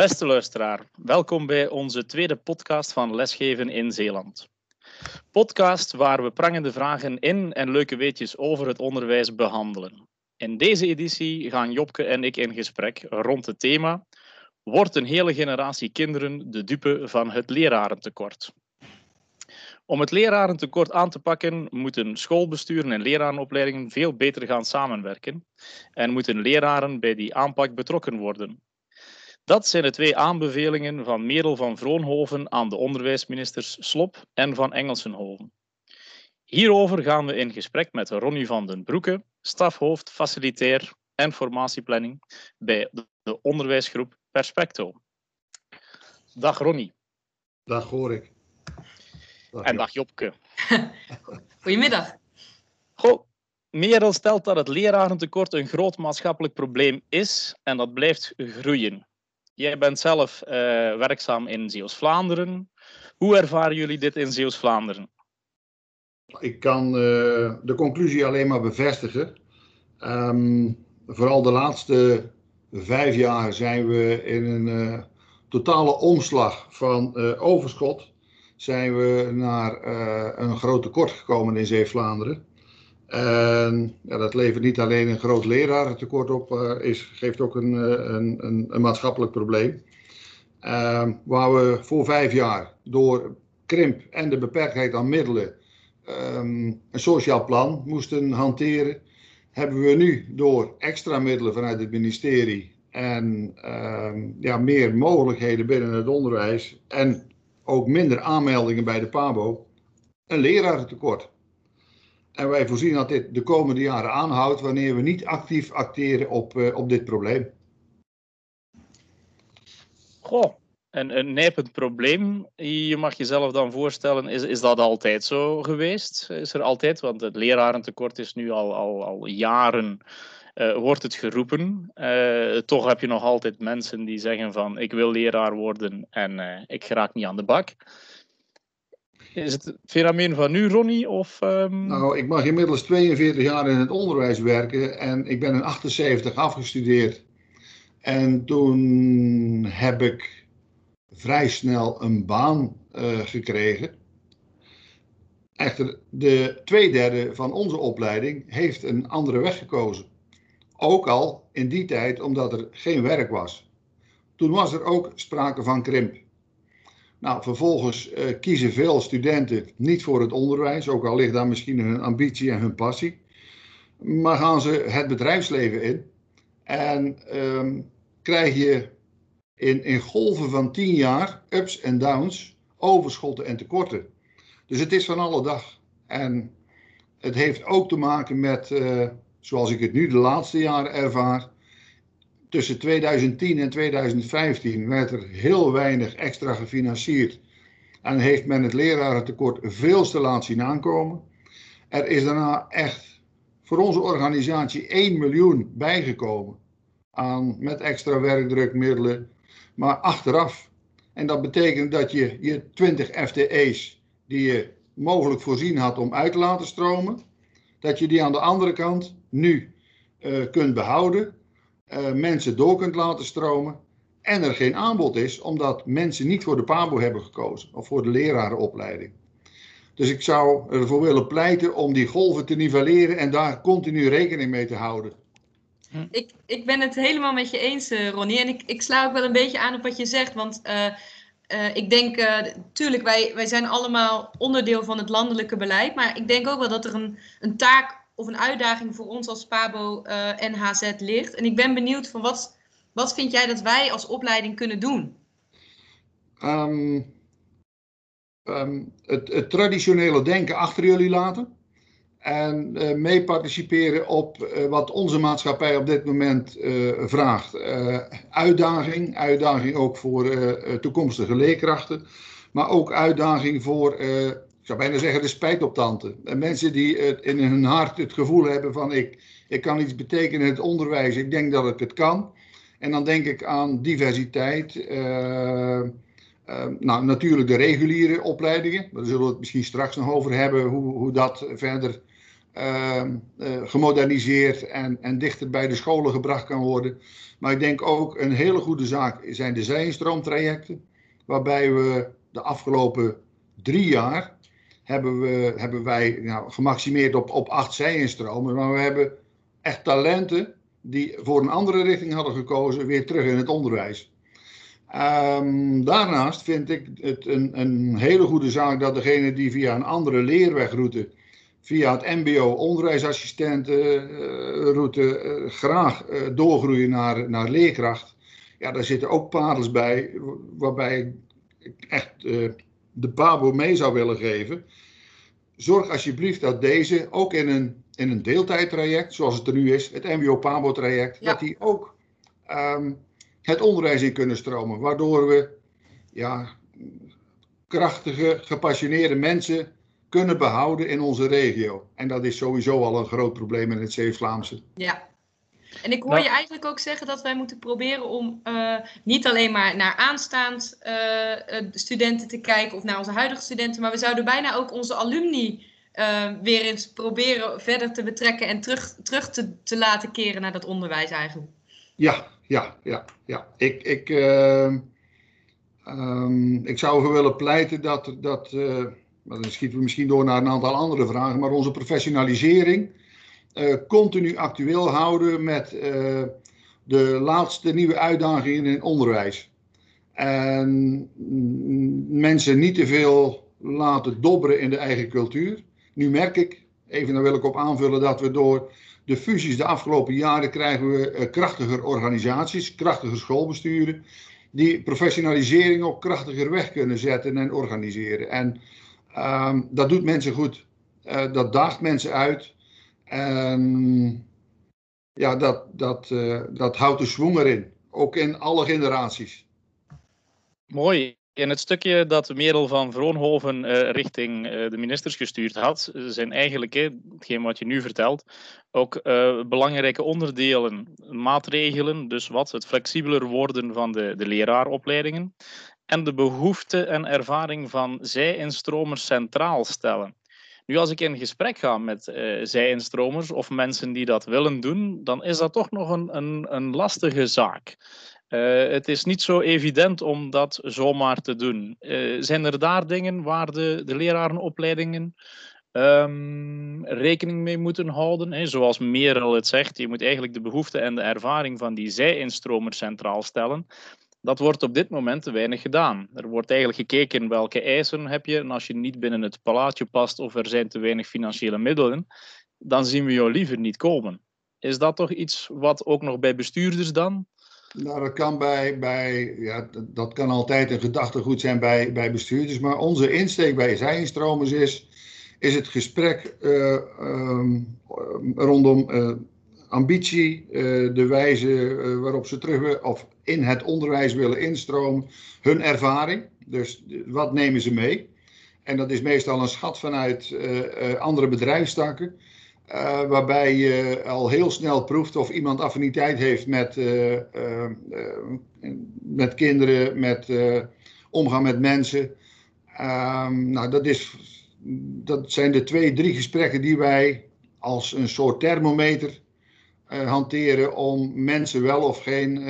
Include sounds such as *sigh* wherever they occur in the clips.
Beste luisteraar, welkom bij onze tweede podcast van Lesgeven in Zeeland. Podcast waar we prangende vragen in en leuke weetjes over het onderwijs behandelen. In deze editie gaan Jopke en ik in gesprek rond het thema Wordt een hele generatie kinderen de dupe van het lerarentekort? Om het lerarentekort aan te pakken, moeten schoolbesturen en lerarenopleidingen veel beter gaan samenwerken en moeten leraren bij die aanpak betrokken worden. Dat zijn de twee aanbevelingen van Merel van Vroonhoven aan de onderwijsministers Slop en van Engelsenhoven. Hierover gaan we in gesprek met Ronnie van den Broeke, stafhoofd facilitair en formatieplanning bij de onderwijsgroep Perspecto. Dag Ronnie. Dag Gorik. Dag, en dag Jopke. *laughs* Goedemiddag. Goh, Merel stelt dat het lerarentekort een groot maatschappelijk probleem is en dat blijft groeien. Jij bent zelf uh, werkzaam in Zeeuws-Vlaanderen. Hoe ervaren jullie dit in Zeeuws-Vlaanderen? Ik kan uh, de conclusie alleen maar bevestigen. Um, vooral de laatste vijf jaar zijn we in een uh, totale omslag van overschot. Zijn we naar een groot tekort gekomen in Zeeuws-Vlaanderen. En ja, dat levert niet alleen een groot lerarentekort op, uh, is, geeft ook een, eh, een, een, een maatschappelijk probleem. Uh, waar we voor vijf jaar door krimp en de beperktheid aan middelen um, een sociaal plan moesten hanteren, hebben we nu door extra middelen vanuit het ministerie en ja, meer mogelijkheden binnen het onderwijs en ook minder aanmeldingen bij de PABO, een lerarentekort. En wij voorzien dat dit de komende jaren aanhoudt wanneer we niet actief acteren op, uh, op dit probleem. Goh, een, een nijpend probleem. Je mag jezelf dan voorstellen, is, is dat altijd zo geweest? Is er altijd, want het lerarentekort is nu al, al, al jaren, uh, wordt het geroepen. Uh, toch heb je nog altijd mensen die zeggen van, ik wil leraar worden en ik geraak niet aan de bak. Is het fenomeen van nu, Ronnie? Of, um... Nou, ik mag inmiddels 42 jaar in het onderwijs werken en ik ben in 78 afgestudeerd. En toen heb ik vrij snel een baan uh, gekregen. Echter, de tweederde van onze opleiding heeft een andere weg gekozen. Ook al in die tijd omdat er geen werk was. Toen was er ook sprake van krimp. Nou, vervolgens uh, kiezen veel studenten niet voor het onderwijs, ook al ligt daar misschien hun ambitie en hun passie. Maar gaan ze het bedrijfsleven in en um, krijg je in, in golven van tien jaar ups en downs, overschotten en tekorten. Dus het is van alle dag. En het heeft ook te maken met, uh, zoals ik het nu de laatste jaren ervaar, tussen 2010 en 2015 werd er heel weinig extra gefinancierd. En heeft men het lerarentekort veel te laat zien aankomen. Er is daarna echt voor onze organisatie 1 miljoen bijgekomen. Aan, met extra werkdrukmiddelen. Maar achteraf. En dat betekent dat je je 20 FTE's die je mogelijk voorzien had om uit te laten stromen. Dat je die aan de andere kant nu uh, kunt behouden uh, mensen door kunt laten stromen. En er geen aanbod is, omdat mensen niet voor de PABO hebben gekozen of voor de lerarenopleiding. Dus ik zou ervoor willen pleiten om die golven te nivelleren en daar continu rekening mee te houden. Hm. Ik, ik ben het helemaal met je eens, uh, Ronnie. En ik, ik sla ook wel een beetje aan op wat je zegt. Want uh, uh, ik denk, tuurlijk, wij, wij zijn allemaal onderdeel van het landelijke beleid. Maar ik denk ook wel dat er een, een taak of een uitdaging voor ons als Pabo uh, en HZ ligt. En ik ben benieuwd van wat, wat vind jij dat wij als opleiding kunnen doen? Um, um, het, traditionele denken achter jullie laten. En uh, mee participeren op uh, wat onze maatschappij op dit moment vraagt. uitdaging, uitdaging ook voor toekomstige leerkrachten. Maar ook uitdaging voor zou bijna zeggen de spijt op tante. En mensen die het in hun hart het gevoel hebben van ik, ik kan iets betekenen in het onderwijs, ik denk dat ik het kan. En dan denk ik aan diversiteit. Uh, uh, nou, natuurlijk de reguliere opleidingen. Daar zullen we het misschien straks nog over hebben, hoe, hoe dat verder ehm, eh, gemoderniseerd en, en dichter bij de scholen gebracht kan worden. Maar ik denk ook een hele goede zaak zijn de zijinstroomtrajecten, waarbij we de afgelopen drie jaar hebben, we, hebben wij nou, gemaximeerd op, op acht zijinstromen, maar we hebben echt talenten die voor een andere richting hadden gekozen, weer terug in het onderwijs. Ehm, daarnaast vind ik het een, een hele goede zaak dat degene die via een andere leerwegroute, via het MBO onderwijsassistentenroute, uh, graag uh, doorgroeien naar, naar leerkracht. Ja, daar zitten ook parels bij, waarbij ik echt de Pabo mee zou willen geven. Zorg alsjeblieft dat deze ook in een, in een deeltijdtraject, zoals het er nu is, het MBO-Pabo-traject, ja. dat die ook um, het onderwijs in kunnen stromen. Waardoor we ja, krachtige, gepassioneerde mensen kunnen behouden in onze regio. En dat is sowieso al een groot probleem in het Zeeuws-Vlaamse. Ja. En ik hoor nou, je eigenlijk ook zeggen dat wij moeten proberen om uh, niet alleen maar naar aanstaand uh, studenten te kijken of naar onze huidige studenten, maar we zouden bijna ook onze alumni uh, weer eens proberen verder te betrekken en terug, terug te, te laten keren naar dat onderwijs eigenlijk. Ja, ja, ja, ja. Ik, ik, uh, um, ik zou ervoor willen pleiten dat, dat uh, dan schieten we misschien door naar een aantal andere vragen, maar onze professionalisering continu actueel houden met uh, de laatste nieuwe uitdagingen in onderwijs. En mensen niet te veel laten dobberen in de eigen cultuur. Nu merk ik, even daar wil ik op aanvullen, dat we door de fusies de afgelopen jaren krijgen we uh, krachtiger organisaties, krachtiger schoolbesturen, die professionalisering ook krachtiger weg kunnen zetten en organiseren. En um, dat doet mensen goed. Dat daagt mensen uit. En ja, dat, dat, uh, dat houdt de zwong erin. Ook in alle generaties. Mooi. In het stukje dat Merel van Vroonhoven uh, richting uh, de ministers gestuurd had, zijn eigenlijk, hè, hetgeen wat je nu vertelt, ook belangrijke onderdelen, maatregelen, dus wat, het flexibeler worden van de, de leraaropleidingen en de behoefte en ervaring van zij-instromers centraal stellen. Nu, als ik in gesprek ga met uh, zij-instromers of mensen die dat willen doen, dan is dat toch nog een, een, een lastige zaak. Uh, het is niet zo evident om dat zomaar te doen. Uh, zijn er daar dingen waar de, de lerarenopleidingen um, rekening mee moeten houden? Hè? Zoals Merel het zegt, je moet eigenlijk de behoefte en de ervaring van die zij-instromers centraal stellen. Dat wordt op dit moment te weinig gedaan. Er wordt eigenlijk gekeken welke eisen heb je. En als je niet binnen het palaatje past of er zijn te weinig financiële middelen, dan zien we jou liever niet komen. Is dat toch iets wat ook nog bij bestuurders dan? Nou, dat kan bij, bij ja, dat kan altijd een gedachtegoed zijn bij, bij bestuurders. Maar onze insteek bij zijinstromers is, is het gesprek uh, um, rondom uh, ambitie, uh, de wijze waarop ze terug of in het onderwijs willen instromen, hun ervaring. Dus wat nemen ze mee? En dat is meestal een schat vanuit andere bedrijfstakken. Uh, waarbij je al heel snel proeft of iemand affiniteit heeft met, met kinderen, met omgaan met mensen. Ehm, nou, dat, is, dat zijn de twee, drie gesprekken die wij als een soort thermometer hanteren om mensen wel of geen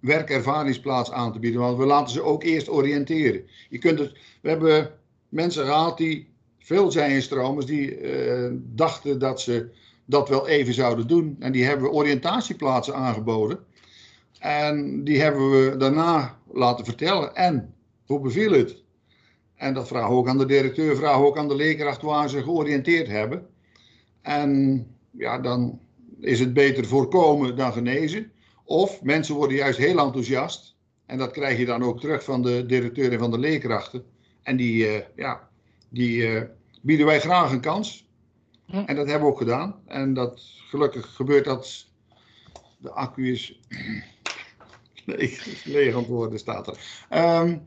werkervaringsplaats aan te bieden. Want we laten ze ook eerst oriënteren. Je kunt het, we hebben mensen gehad die veel zijinstromers die uh, dachten dat ze dat wel even zouden doen. En die hebben we oriëntatieplaatsen aangeboden. En die hebben we daarna laten vertellen. En hoe beviel het? En dat vragen we ook aan de directeur, vragen we ook aan de leerkracht waar ze georiënteerd hebben. En ja, dan is het beter voorkomen dan genezen. Of mensen worden juist heel enthousiast. En dat krijg je dan ook terug van de directeur en van de leerkrachten. En die, uh, ja, die uh, bieden wij graag een kans. Hm. En dat hebben we ook gedaan. En dat, gelukkig gebeurt dat. De accu is *clears throat* leeg, *laughs* leeg aan het worden, staat er. Um,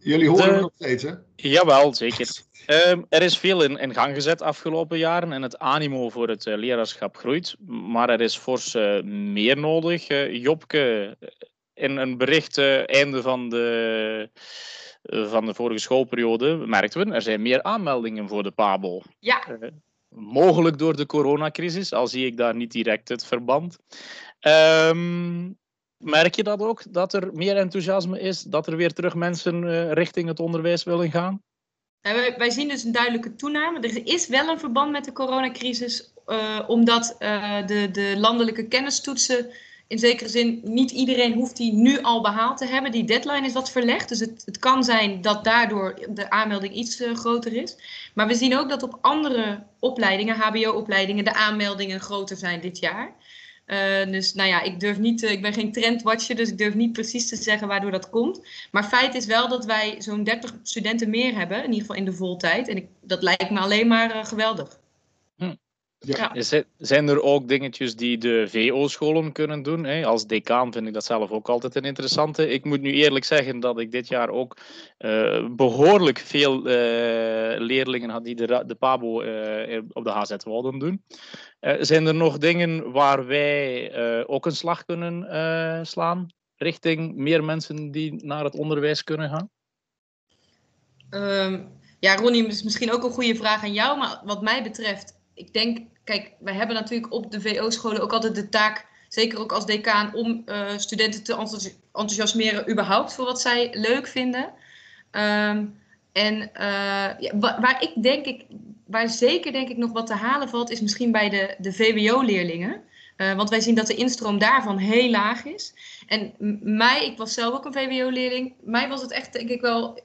jullie horen de... me nog steeds, hè? Jawel, zeker. Um, *laughs* er is veel in, in, gang gezet afgelopen jaren en het animo voor het uh, leraarschap groeit. Maar er is fors uh, meer nodig. Uh, Jopke, in een bericht einde van de van de vorige schoolperiode merkten we, er zijn meer aanmeldingen voor de PABO. Ja. Uh, mogelijk door de coronacrisis, al zie ik daar niet direct het verband. Um, merk je dat ook, dat er meer enthousiasme is, dat er weer terug mensen uh, richting het onderwijs willen gaan? Wij, wij, zien dus een duidelijke toename. Er is wel een verband met de coronacrisis, uh, omdat uh, de, de landelijke kennistoetsen in zekere zin niet iedereen hoeft die nu al behaald te hebben. Die deadline is wat verlegd. Dus het, het kan zijn dat daardoor de aanmelding iets groter is. Maar we zien ook dat op andere opleidingen, HBO-opleidingen, de aanmeldingen groter zijn dit jaar. Uh, dus nou ja, ik durf niet, ik ben geen trendwatcher, dus ik durf niet precies te zeggen waardoor dat komt. Maar feit is wel dat wij zo'n 30 studenten meer hebben, in ieder geval in de voltijd. En ik, dat lijkt me alleen maar uh, geweldig. Ja. Zijn er ook dingetjes die de VO-scholen kunnen doen? Hè? Als decaan vind ik dat zelf ook altijd een interessante. Ik moet nu eerlijk zeggen dat ik dit jaar ook uh, behoorlijk veel uh, leerlingen had die de, de PABO uh, op de HZ wilden doen. zijn er nog dingen waar wij ook een slag kunnen slaan richting meer mensen die naar het onderwijs kunnen gaan? Um, ja, Ronnie, is misschien ook een goede vraag aan jou, maar wat mij betreft ik denk, kijk, wij hebben natuurlijk op de VO-scholen ook altijd de taak, zeker ook als decaan, om uh, studenten te enthousiasmeren überhaupt voor wat zij leuk vinden. Um, en uh, ja, waar ik denk ik, waar zeker denk ik nog wat te halen valt, is misschien bij de, de VWO-leerlingen. Uh, want wij zien dat de instroom daarvan heel laag is. En mij, ik was zelf ook een VWO-leerling, mij was het echt denk ik wel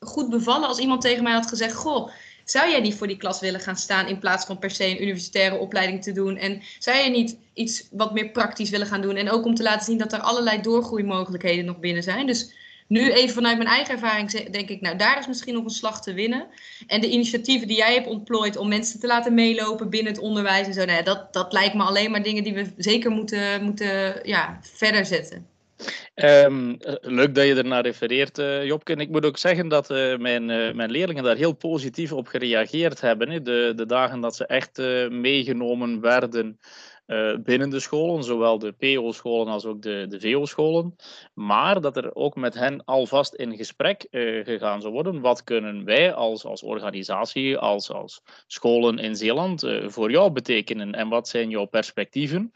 goed bevallen als iemand tegen mij had gezegd: Goh, zou jij niet voor die klas willen gaan staan in plaats van per se een universitaire opleiding te doen? En zou jij niet iets wat meer praktisch willen gaan doen? En ook om te laten zien dat er allerlei doorgroeimogelijkheden nog binnen zijn. Dus nu even vanuit mijn eigen ervaring denk ik, nou daar is misschien nog een slag te winnen. En de initiatieven die jij hebt ontplooid om mensen te laten meelopen binnen het onderwijs en zo, nou ja, dat, dat lijkt me alleen maar dingen die we zeker moeten, moeten ja, verder zetten. Um, leuk dat je ernaar refereert, uh. En ik moet ook zeggen dat uh, mijn, mijn leerlingen daar heel positief op gereageerd hebben. De, de dagen dat ze echt meegenomen werden uh, binnen de scholen, zowel de PO-scholen als ook de, de VO-scholen. Maar dat er ook met hen alvast in gesprek uh, gegaan zou worden. Wat kunnen wij als, als organisatie, als, als scholen in Zeeland uh, voor jou betekenen en wat zijn jouw perspectieven?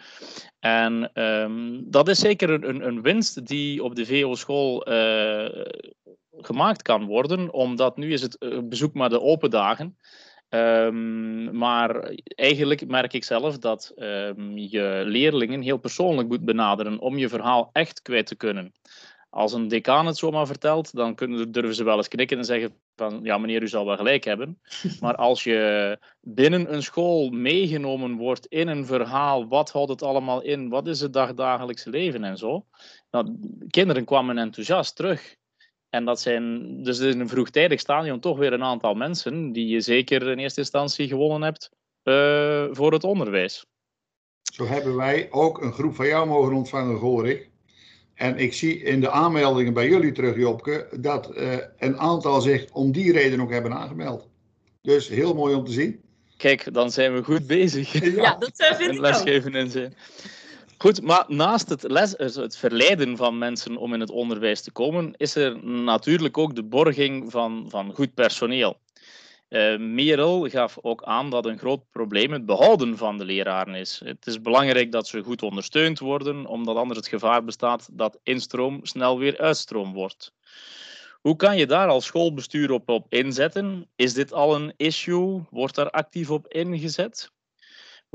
En um, dat is zeker een, een winst die op de VO-school gemaakt kan worden, omdat nu is het bezoek maar de open dagen. Um, maar eigenlijk merk ik zelf dat um, je leerlingen heel persoonlijk moet benaderen om je verhaal echt kwijt te kunnen. Als een decaan het zomaar vertelt, dan kunnen, durven ze wel eens knikken en zeggen van ja meneer, u zal wel gelijk hebben. *laughs* Maar als je binnen een school meegenomen wordt in een verhaal, wat houdt het allemaal in, wat is het dagdagelijkse leven en zo. Nou, kinderen kwamen enthousiast terug. En dat zijn dus in een vroegtijdig stadium toch weer een aantal mensen die je zeker in eerste instantie gewonnen hebt uh, voor het onderwijs. Zo hebben wij ook een groep van jou mogen ontvangen, hoor ik. En ik zie in de aanmeldingen bij jullie terug, Jopke, dat uh, een aantal zich om die reden ook hebben aangemeld. Dus heel mooi om te zien. Kijk, dan zijn we goed bezig. Ja, ja dat vind ik lesgeven en zijn. Goed, maar naast het, les, het verleiden van mensen om in het onderwijs te komen, is er natuurlijk ook de borging van, van goed personeel. Uh, Merel gaf ook aan dat een groot probleem het behouden van de leraren is. Het is belangrijk dat ze goed ondersteund worden, omdat anders het gevaar bestaat dat instroom snel weer uitstroom wordt. Hoe kan je daar als schoolbestuur op, op inzetten? Is dit al een issue? Wordt daar actief op ingezet?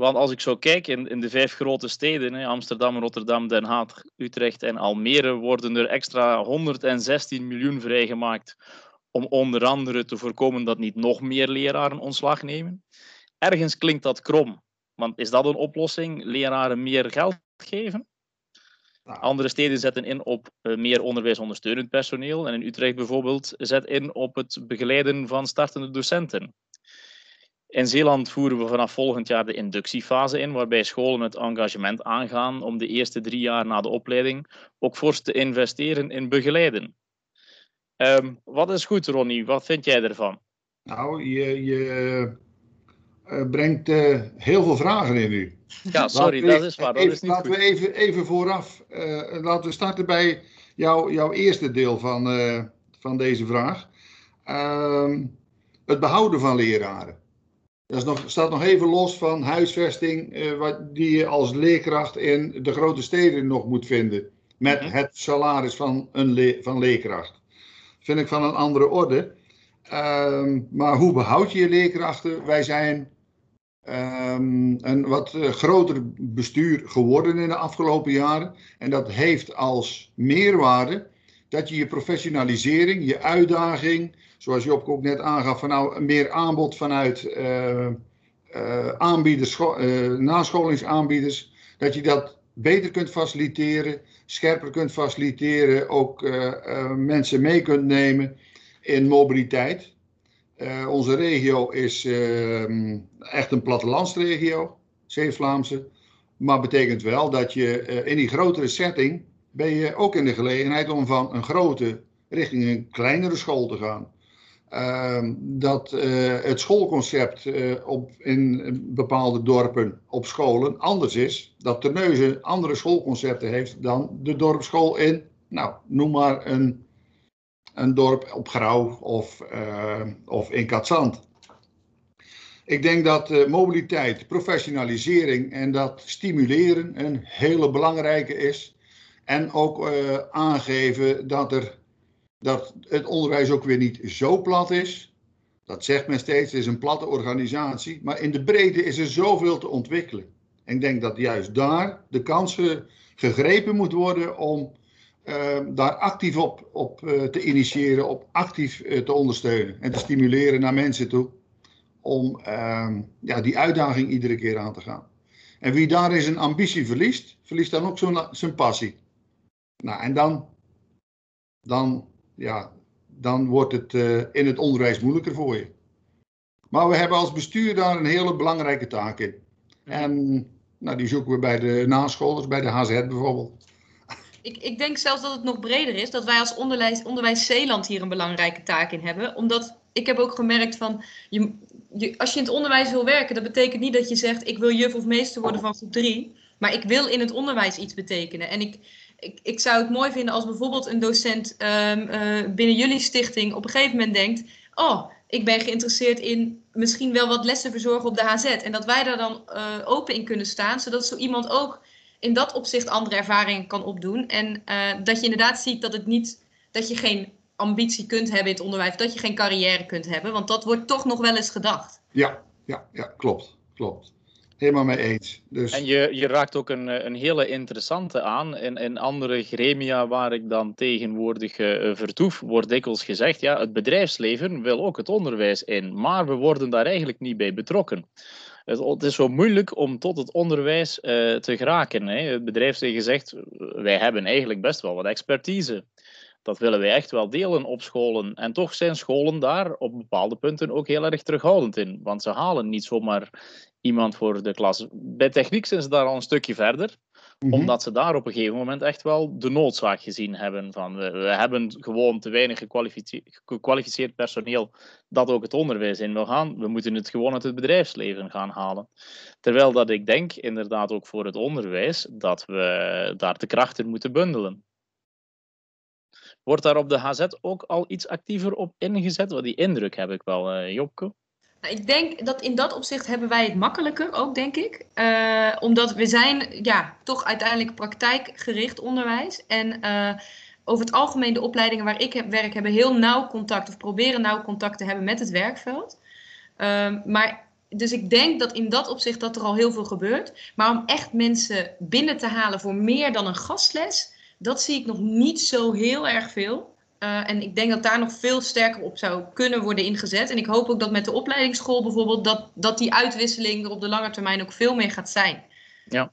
Want als ik zo kijk in, in de vijf grote steden, hè, Amsterdam, Rotterdam, Den Haag, Utrecht en Almere, worden er extra 116 miljoen vrijgemaakt om onder andere te voorkomen dat niet nog meer leraren ontslag nemen. Ergens klinkt dat krom, want is dat een oplossing? Leraren meer geld geven? Nou. Andere steden zetten in op uh, meer onderwijsondersteunend personeel. En in Utrecht bijvoorbeeld zet in op het begeleiden van startende docenten. In Zeeland voeren we vanaf volgend jaar de inductiefase in, waarbij scholen het engagement aangaan om de eerste drie jaar na de opleiding ook fors te investeren in begeleiden. Um, wat is goed, Ronnie? Wat vind jij ervan? Nou, je, je uh, brengt uh, heel veel vragen in nu. Ja, sorry, dat is waar. Dat even, is niet laten goed. we even, even vooraf, uh, laten we starten bij jou, jouw eerste deel van, van deze vraag. Ehm, het behouden van leraren. Dat is nog, staat nog even los van huisvesting, uh, wat, die je als leerkracht in de grote steden nog moet vinden. Met mhm. het salaris van een le van leerkracht. Vind ik van een andere orde. Um, maar hoe behoud je je leerkrachten? Wij zijn um, een wat uh, groter bestuur geworden in de afgelopen jaren. En dat heeft als meerwaarde dat je je professionalisering, je uitdaging, zoals Job ook net aangaf, van nou meer aanbod vanuit uh, aanbieders, uh, nascholingsaanbieders, dat je dat beter kunt faciliteren, scherper kunt faciliteren, ook mensen mee kunt nemen in mobiliteit. onze regio is echt een plattelandsregio, Zeeuws-Vlaamse, maar betekent wel dat je in die grotere setting ben je ook in de gelegenheid om van een grote richting een kleinere school te gaan. Ehm, dat uh, het schoolconcept uh, op, in bepaalde dorpen op scholen anders is. Dat Terneuzen andere schoolconcepten heeft dan de dorpsschool in, nou, noem maar een, een dorp op Grauw of, of in Katzand. Ik denk dat mobiliteit, professionalisering en dat stimuleren een hele belangrijke is. En ook aangeven dat er dat het onderwijs ook weer niet zo plat is. Dat zegt men steeds, het is een platte organisatie. Maar in de breedte is er zoveel te ontwikkelen. En ik denk dat juist daar de kansen gegrepen moet worden om uh, daar actief op, op uh, te initiëren, op actief uh, te ondersteunen en te stimuleren naar mensen toe. Om ehm, ja, die uitdaging iedere keer aan te gaan. En wie daarin zijn ambitie verliest, verliest dan ook zijn passie. Nou, en dan, dan ja, dan wordt het uh, in het onderwijs moeilijker voor je. Maar we hebben als bestuur daar een hele belangrijke taak in. En nou, die zoeken we bij de nascholers, bij de HZ bijvoorbeeld. Ik, ik denk zelfs dat het nog breder is, dat wij als onderwijs, onderwijs Zeeland hier een belangrijke taak in hebben. Omdat ik heb ook gemerkt van, je, je, als je in het onderwijs wil werken, dat betekent niet dat je zegt, ik wil juf of meester worden van groep 3. Maar ik wil in het onderwijs iets betekenen. En ik, ik, ik zou het mooi vinden als bijvoorbeeld een docent um, uh, binnen jullie stichting op een gegeven moment denkt: Oh, ik ben geïnteresseerd in misschien wel wat lessen verzorgen op de HZ. En dat wij daar dan uh, open in kunnen staan, zodat zo iemand ook in dat opzicht andere ervaringen kan opdoen. En uh, dat je inderdaad ziet dat het niet dat je geen ambitie kunt hebben in het onderwijs, dat je geen carrière kunt hebben, want dat wordt toch nog wel eens gedacht. Ja, ja, ja klopt, klopt helemaal mee eens. Dus... En je, je raakt ook een, een hele interessante aan. In, in andere gremia waar ik dan tegenwoordig uh, vertoef, wordt dikwijls gezegd, ja, het bedrijfsleven wil ook het onderwijs in, maar we worden daar eigenlijk niet bij betrokken. Het, is zo moeilijk om tot het onderwijs uh, te geraken. Hè. Het bedrijfsleven zegt, wij hebben eigenlijk best wel wat expertise dat willen wij echt wel delen op scholen. En toch zijn scholen daar op bepaalde punten ook heel erg terughoudend in. Want ze halen niet zomaar iemand voor de klas. Bij techniek zijn ze daar al een stukje verder. Mhm. Omdat ze daar op een gegeven moment echt wel de noodzaak gezien hebben. Van we, we hebben gewoon te weinig gekwalificeerd personeel dat ook het onderwijs in wil gaan. We moeten het gewoon uit het bedrijfsleven gaan halen. Terwijl dat ik denk, inderdaad ook voor het onderwijs, dat we daar de krachten moeten bundelen. Wordt daar op de HZ ook al iets actiever op ingezet? Want die indruk heb ik wel, uh, Jopke. Nou, ik denk dat in dat opzicht hebben wij het makkelijker ook, denk ik. Uh, omdat we zijn ja, toch uiteindelijk praktijkgericht onderwijs. En uh, over het algemeen de opleidingen waar ik werk hebben heel nauw contact of proberen nauw contact te hebben met het werkveld. Uh, maar dus ik denk dat in dat opzicht dat er al heel veel gebeurt. Maar om echt mensen binnen te halen voor meer dan een gastles, dat zie ik nog niet zo heel erg veel. Uh, en ik denk dat daar nog veel sterker op zou kunnen worden ingezet. En ik hoop ook dat met de opleidingsschool bijvoorbeeld, dat, dat die uitwisseling er op de lange termijn ook veel meer gaat zijn. Ja,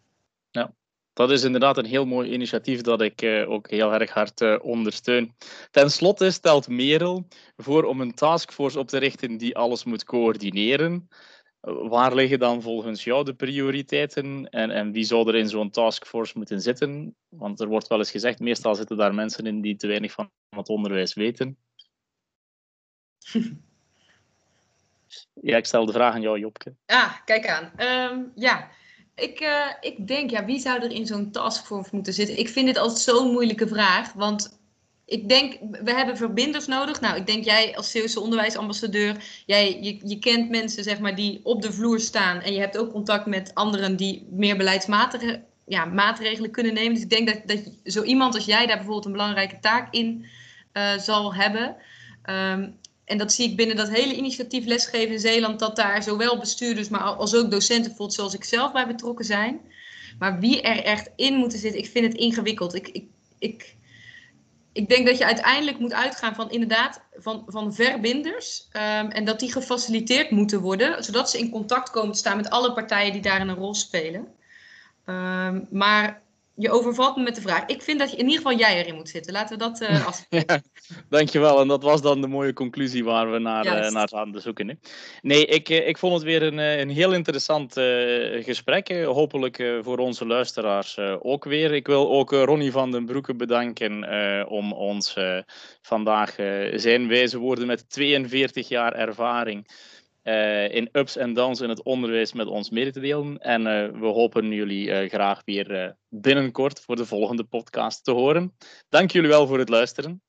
ja. dat is inderdaad een heel mooi initiatief dat ik uh, ook heel erg hard uh, ondersteun. Ten slotte stelt Merel voor om een taskforce op te richten die alles moet coördineren. Waar liggen dan volgens jou de prioriteiten en, en wie zou er in zo'n taskforce moeten zitten? Want er wordt wel eens gezegd, meestal zitten daar mensen in die te weinig van het onderwijs weten. *laughs* ja, ik stel de vraag aan jou, Jopke. Ah, kijk aan. Um, ja, ik, uh, ik denk, ja, wie zou er in zo'n taskforce moeten zitten? Ik vind dit altijd zo'n moeilijke vraag, want ik denk, we hebben verbinders nodig. Nou, ik denk jij als Zeeuwse onderwijsambassadeur, jij, je, je kent mensen zeg maar, die op de vloer staan. En je hebt ook contact met anderen die meer beleidsmatige ja, maatregelen kunnen nemen. Dus ik denk dat, dat zo iemand als jij daar bijvoorbeeld een belangrijke taak in uh, zal hebben. Um, en dat zie ik binnen dat hele initiatief lesgeven in Zeeland, dat daar zowel bestuurders, maar als ook docenten, bijvoorbeeld zoals ik zelf bij betrokken zijn. Maar wie er echt in moeten zitten, ik vind het ingewikkeld. Ik, ik, ik, ik denk dat je uiteindelijk moet uitgaan van inderdaad van, van verbinders. Um, en dat die gefaciliteerd moeten worden, zodat ze in contact komen te staan met alle partijen die daarin een rol spelen. Um, maar je overvalt me met de vraag. Ik vind dat je in ieder geval jij erin moet zitten. Laten we dat uh, *laughs* afspreken. ja, dankjewel. En dat was dan de mooie conclusie waar we naar, uh, naar aan te zoeken. Hè. Nee, ik, eh, ik vond het weer een, een heel interessant uh, gesprek. Hopelijk voor onze luisteraars ook weer. Ik wil ook Ronnie van den Broeke bedanken om ons vandaag zijn wijze woorden met 42 jaar ervaring uh, in ups en downs in het onderwijs met ons mede te delen. En uh, we hopen jullie uh, graag weer binnenkort voor de volgende podcast te horen. Dank jullie wel voor het luisteren.